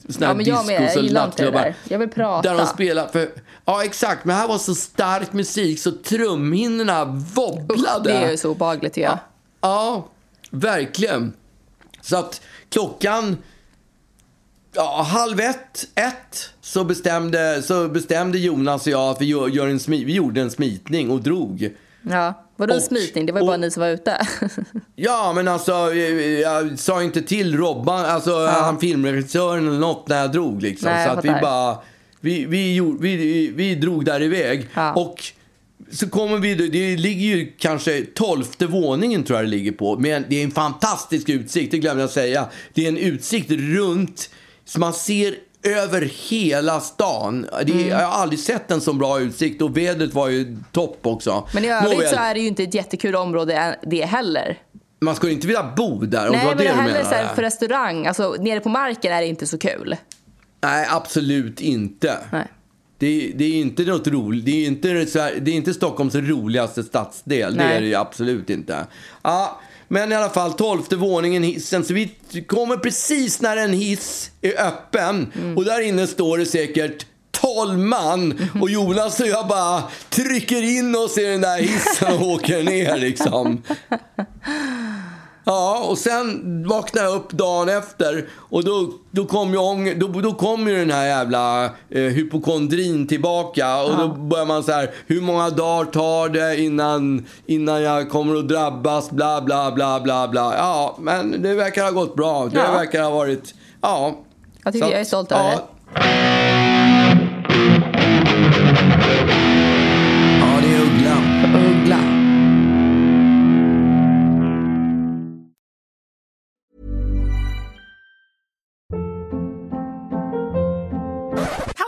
B: såna här
A: Ja, men jag
B: discos
A: det
B: nattklubbar.
A: där. Jag vill prata.
B: Där de spelar för, ja exakt, men här var så stark musik så trumhinnorna wobblade.
A: Det är ju så obehagligt tycker jag.
B: Ja, verkligen. Så att klockan ja, halv ett, ett så bestämde, så bestämde Jonas och jag att vi, gör, en smi, vi gjorde en smitning och drog.
A: Ja. Vadå
B: Och-
A: smitning? Det var ju
B: och-
A: bara ni som var ute.
B: Ja, men alltså, jag, jag sa inte till Robban, alltså han filmregissören eller något när jag drog liksom.
A: Nej,
B: så att vi bara, vi, vi, vi, vi drog där iväg.
A: Ja.
B: Och så kommer vi, det ligger ju kanske tolfte våningen tror jag det ligger på. Men det är en fantastisk utsikt, det glömde jag säga. Det är en utsikt runt, så man ser över hela stan. Det
A: Mm.
B: Jag har aldrig sett en så bra utsikt och vädret var ju topp också.
A: Men i övrigt
B: Nåväl,
A: så är det ju inte ett jättekul område ä- det heller.
B: Man skulle inte vilja bo där.
A: Nej, men det
B: det
A: heller så här, för restaurang, alltså nere på marken är det inte så kul.
B: Nej, absolut inte.
A: Nej.
B: Det, det är inte något roligt. Det är inte, det är inte Stockholms roligaste stadsdel. Det
A: Nej.
B: är det ju absolut inte. Ja, men i alla fall, tolfte våningen hissen. Så vi kommer precis när en hiss är öppen.
A: Mm.
B: Och där inne står det säkert 12 man. Och Jonas och jag bara trycker in oss i den där hissen och åker ner liksom. Ja, och sen vaknade jag upp dagen efter och då, då kom ju, ång, då, då kom ju den här jävla eh, hypokondrin tillbaka. Och då börjar man så här, hur många dagar tar det innan, innan jag kommer att drabbas, bla bla bla bla bla. Ja, men det verkar ha gått bra. Det
A: Ja.
B: verkar ha varit, ja.
A: Jag tycker
B: Så
A: jag är stolt över
B: ja.
A: det.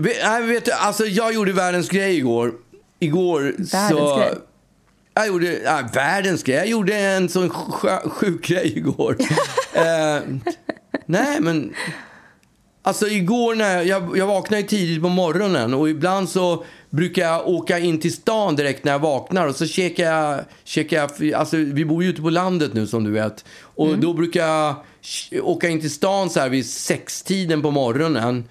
B: Nej, vet du, alltså jag gjorde världens grej igår. Igår
A: Världens
B: så...
A: grej?
B: Jag gjorde, ja, världens grej. Jag gjorde en sån sj- sjuk grej igår. eh, nej, men... Alltså igår när jag, jag, jag vaknade ju tidigt på morgonen och ibland så brukar jag åka in till stan direkt när jag vaknar och så käkar jag, käkar jag alltså vi bor ju ute på landet nu som du vet. Och då brukar jag åka in till stan så här vid sextiden på morgonen.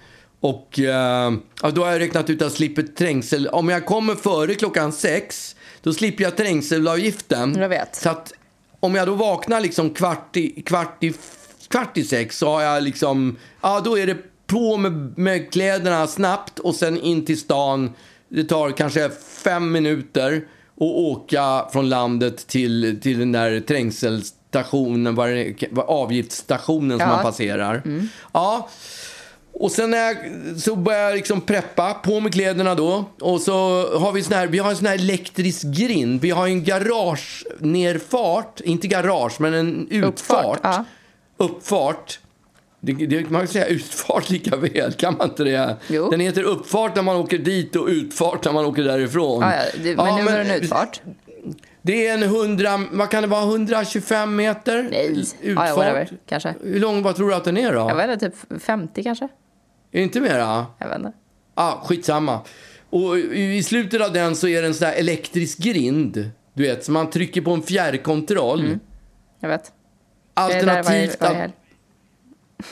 B: Och eh, då har jag räknat ut att jag slipper trängsel. Om jag kommer före klockan sex, då slipper jag trängselavgiften.
A: Jag vet.
B: Så att om jag då vaknar liksom kvart i, kvart i, kvart i sex så har jag liksom, ja då är det på med, med kläderna snabbt och sen in till stan. Det tar kanske fem minuter att åka från landet till, till den där trängselstationen, det, vad avgiftsstationen som
A: Ja.
B: man passerar. Ja. Och sen när jag, så börjar jag liksom preppa, på med kläderna då. Och så har vi sån här, vi har en sån här elektrisk grind. Vi har en garage nerfart, inte garage men en utfart.
A: Uppfart, ja.
B: Uppfart. Det, det, man kan säga utfart lika väl, kan man inte det?
A: Jo.
B: Den heter uppfart när man åker dit och utfart när man åker därifrån.
A: Ja, ja, det, men nu var det en utfart.
B: Det är en 100, vad kan det vara, 125 meter?
A: Nej.
B: Utfart.
A: Ja, whatever. Kanske.
B: Hur lång, vad tror du att den är då?
A: Jag vet inte, typ 50 kanske?
B: Är det inte mera?
A: Jag vet inte.
B: Ah, skitsamma. Och i slutet av den så är det en sån elektrisk grind. Du vet, så man trycker på en fjärrkontroll.
A: Jag vet. Jag är där
B: Alternativt,
A: helg.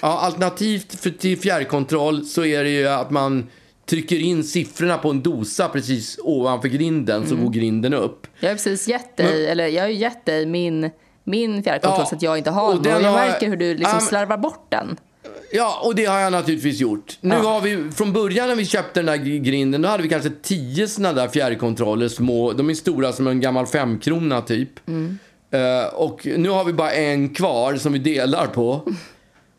B: ja, alternativt för, till fjärrkontroll så är det ju att man trycker in siffrorna på en dosa precis ovanför grinden så går grinden upp.
A: Jag har precis gett dig, eller jag har ju gett dig min, min fjärrkontroll
B: Ja,
A: så att jag inte har
B: och
A: den. Och jag märker hur du liksom
B: men-
A: slarvar bort den.
B: Ja, och det har jag naturligtvis gjort. Nu har vi, från början när vi köpte den där grinden, då hade vi kanske tio såna där fjärrkontroller, små. De är stora som en gammal femkrona typ. Eh, och nu har vi bara en kvar som vi delar på.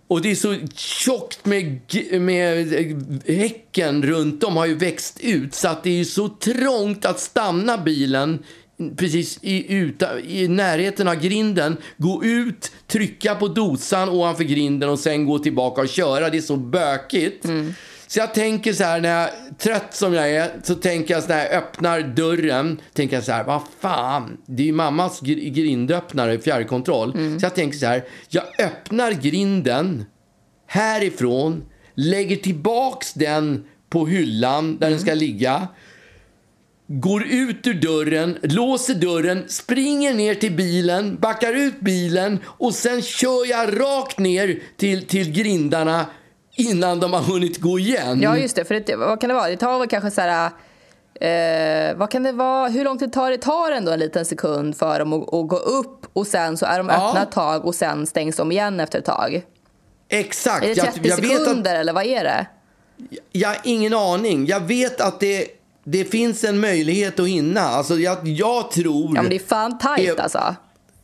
B: Och det är så tjockt med, med eh, häcken runt om har ju växt ut så att det är så trångt att stanna bilen precis i, uta, i närheten av grinden, gå ut, trycka på dosan ovanför grinden och sen gå tillbaka och köra. Det är så bökigt. Så jag tänker så här, när jag, trött som jag är, så tänker jag så när jag öppnar dörren, tänker jag så här, vad fan, det är ju mammas gr- grindöppnare, fjärrkontroll. Så jag tänker så här, jag öppnar grinden härifrån, lägger tillbaks den på hyllan där den ska ligga, går ut ur dörren, låser dörren, springer ner till bilen, backar ut bilen och sen kör jag rakt ner till, till grindarna innan de har hunnit gå igen.
A: Ja, just det. För det, vad kan det vara? Det tar väl kanske så här... Eh, vad kan det vara? Hur lång tid tar det? tar ändå en liten sekund för dem att, att gå upp och sen så är de
B: Ja.
A: öppna ett tag och sen stängs de igen efter ett tag.
B: Exakt.
A: Är det 30
B: jag, jag vet att,
A: sekunder eller vad är det?
B: jag har ingen aning. Jag vet att det, det finns en möjlighet att hinna. Alltså jag, jag tror...
A: Ja, men det är fan tajt alltså.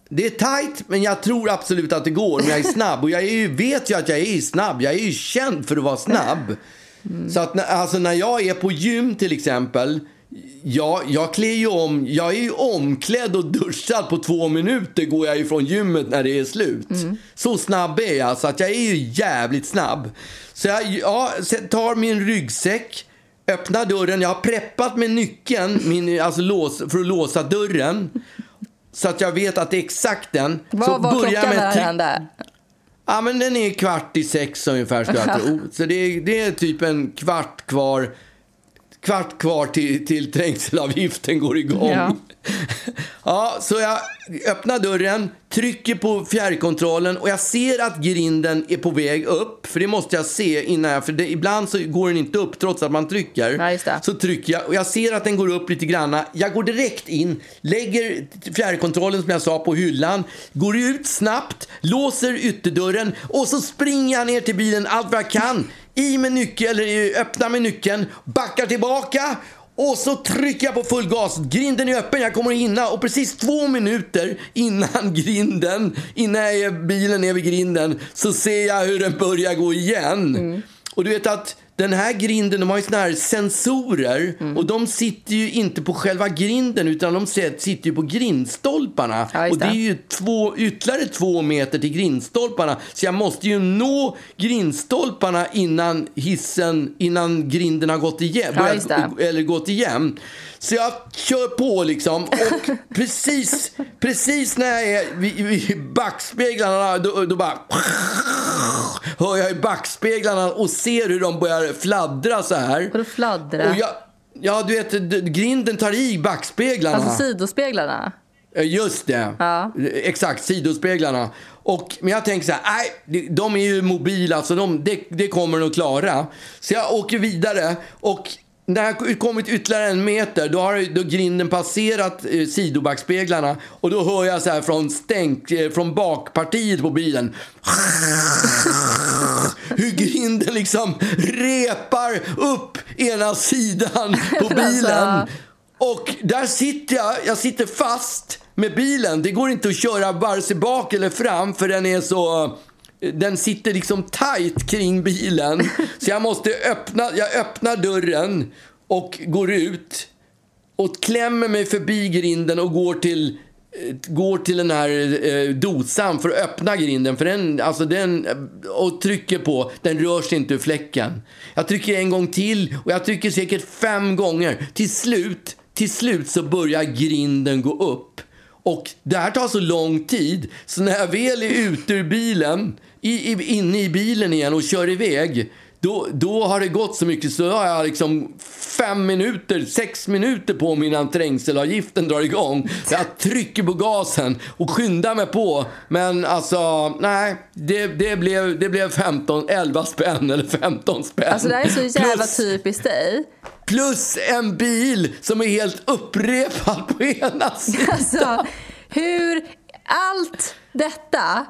B: Det är tajt, men jag tror absolut att det går om jag är snabb. Och jag är ju, vet ju att jag är snabb. Jag är ju känd för att vara snabb. Så att alltså när jag är på gym till exempel. Jag, jag klär ju om, jag är ju omklädd och duschad på två minuter går jag ifrån gymmet när det är slut. Så snabb är jag, så att jag är ju jävligt snabb. Så jag ja, tar min ryggsäck, öppnar dörren, jag har preppat med nyckeln min, alltså lås, för att låsa dörren. Så att jag vet att det är exakt den. så
A: Vad var
B: börjar
A: klockan
B: med
A: när det hände?
B: Ja, men den är kvart i sex ungefär. Så det är, det är typ en kvart kvar. Kvart kvar till, till trängselavgiften går igång.
A: Ja.
B: Ja. så jag öppnar dörren, trycker på fjärrkontrollen och jag ser att grinden är på väg upp. För det måste jag se innan jag, för det, ibland så går den inte upp trots att man trycker.
A: Ja.
B: Så trycker jag och jag ser att den går upp lite granna. Jag går direkt in, lägger fjärrkontrollen som jag sa på hyllan, går ut snabbt, låser ytterdörren och så springer jag ner till bilen allt vad jag kan. I med nyckeln, eller öppnar med nyckeln, backar tillbaka och så trycker jag på full gas. Grinden är öppen, jag kommer att hinna. Och precis två minuter innan grinden, innan bilen är vid grinden, så ser jag hur den börjar gå igen. Och du vet att den här grinden, de har ju såna här sensorer och de sitter ju inte på själva grinden utan de sit- sitter ju på grindstolparna.
A: Ja,
B: och det är ju två, ytterligare två meter till grindstolparna. Så jag måste ju nå grindstolparna innan hissen, innan grinden har gått igen.
A: Ja.
B: Eller gått igen. Så jag kör på liksom och precis, precis när jag är vid backspeglarna då, då bara hör jag i backspeglarna och ser hur de börjar fladdra så här.
A: Vadå fladdra?
B: Och jag, ja, du vet, grinden tar i backspeglarna.
A: Alltså sidospeglarna?
B: Ja, Just det.
A: Ja.
B: Exakt, sidospeglarna. Och, men jag tänker så här, nej, de- är ju mobila så de, det, det kommer de att klara. Så jag åker vidare och när jag kommit ytterligare en meter då har då grinden passerat eh, sidobackspeglarna och då hör jag så här från, stänk, eh, från bakpartiet på bilen hur grinden liksom repar upp ena sidan på
A: Men
B: bilen.
A: alltså.
B: Och där sitter jag, jag sitter fast med bilen. Det går inte att köra vare sig bak eller fram för den är så... Den sitter liksom tight kring bilen. Så jag måste öppna, jag öppnar dörren och går ut. Och klämmer mig förbi grinden och går till, går till den här eh, dosan för att öppna grinden. För den, alltså den, eh, och trycker på, den rör sig inte ur fläcken. Jag trycker en gång till och jag trycker säkert fem gånger. Till slut, till slut så börjar grinden gå upp. Och det här tar så lång tid, så när jag väl är ute ur bilen, i, i, inne i bilen igen och kör iväg, då, då har det gått så mycket så då har jag liksom fem minuter, sex minuter på mig innan trängselavgiften drar igång. Jag trycker på gasen och skyndar mig på. Men alltså, nej, det, det, blev, det blev 15, 11 spänn eller 15 spänn.
A: Alltså det här är så jävla
B: Plus-
A: typiskt dig.
B: Plus en bil som är helt upprepad på ena sidan.
A: Alltså, hur... Allt detta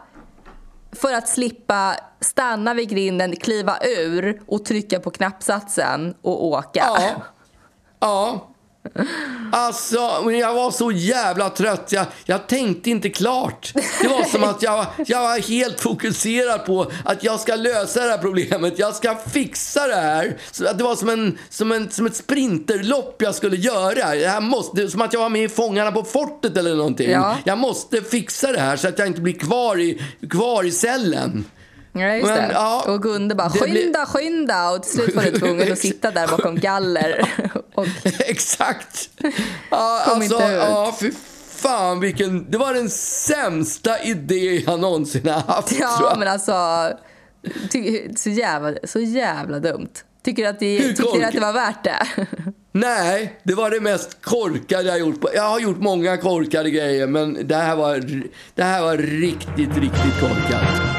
A: för att slippa stanna vid grinden, kliva ur och trycka på knappsatsen och åka.
B: Ja. Ja. Alltså, jag var så jävla trött. Jag, jag tänkte inte klart. Det var som att jag, jag var helt fokuserad på att jag ska lösa det här problemet. Jag ska fixa det här. Så det var som, en, som, en, som ett sprinterlopp jag skulle göra. Det här måste, som att jag var med i Fångarna på fortet eller någonting.
A: Ja.
B: Jag måste fixa det här så att jag inte blir kvar i, kvar i cellen.
A: Ja, just
B: Men,
A: det.
B: ja,
A: och Gunde bara
B: det blir-
A: skynda, skynda och till slut var du tvungen att sitta där bakom galler. och,
B: Exakt. Ja,
A: Kom
B: alltså,
A: inte ut.
B: ja, fy fan vilken... Det var den sämsta idé jag någonsin har haft,
A: ja, men alltså ty, så, jävla, så jävla dumt. Tycker du att, det, tycker att det var värt det?
B: Nej, det var det mest korkade jag gjort. Jag har gjort många korkade grejer, men det här var, det här var riktigt, riktigt korkat.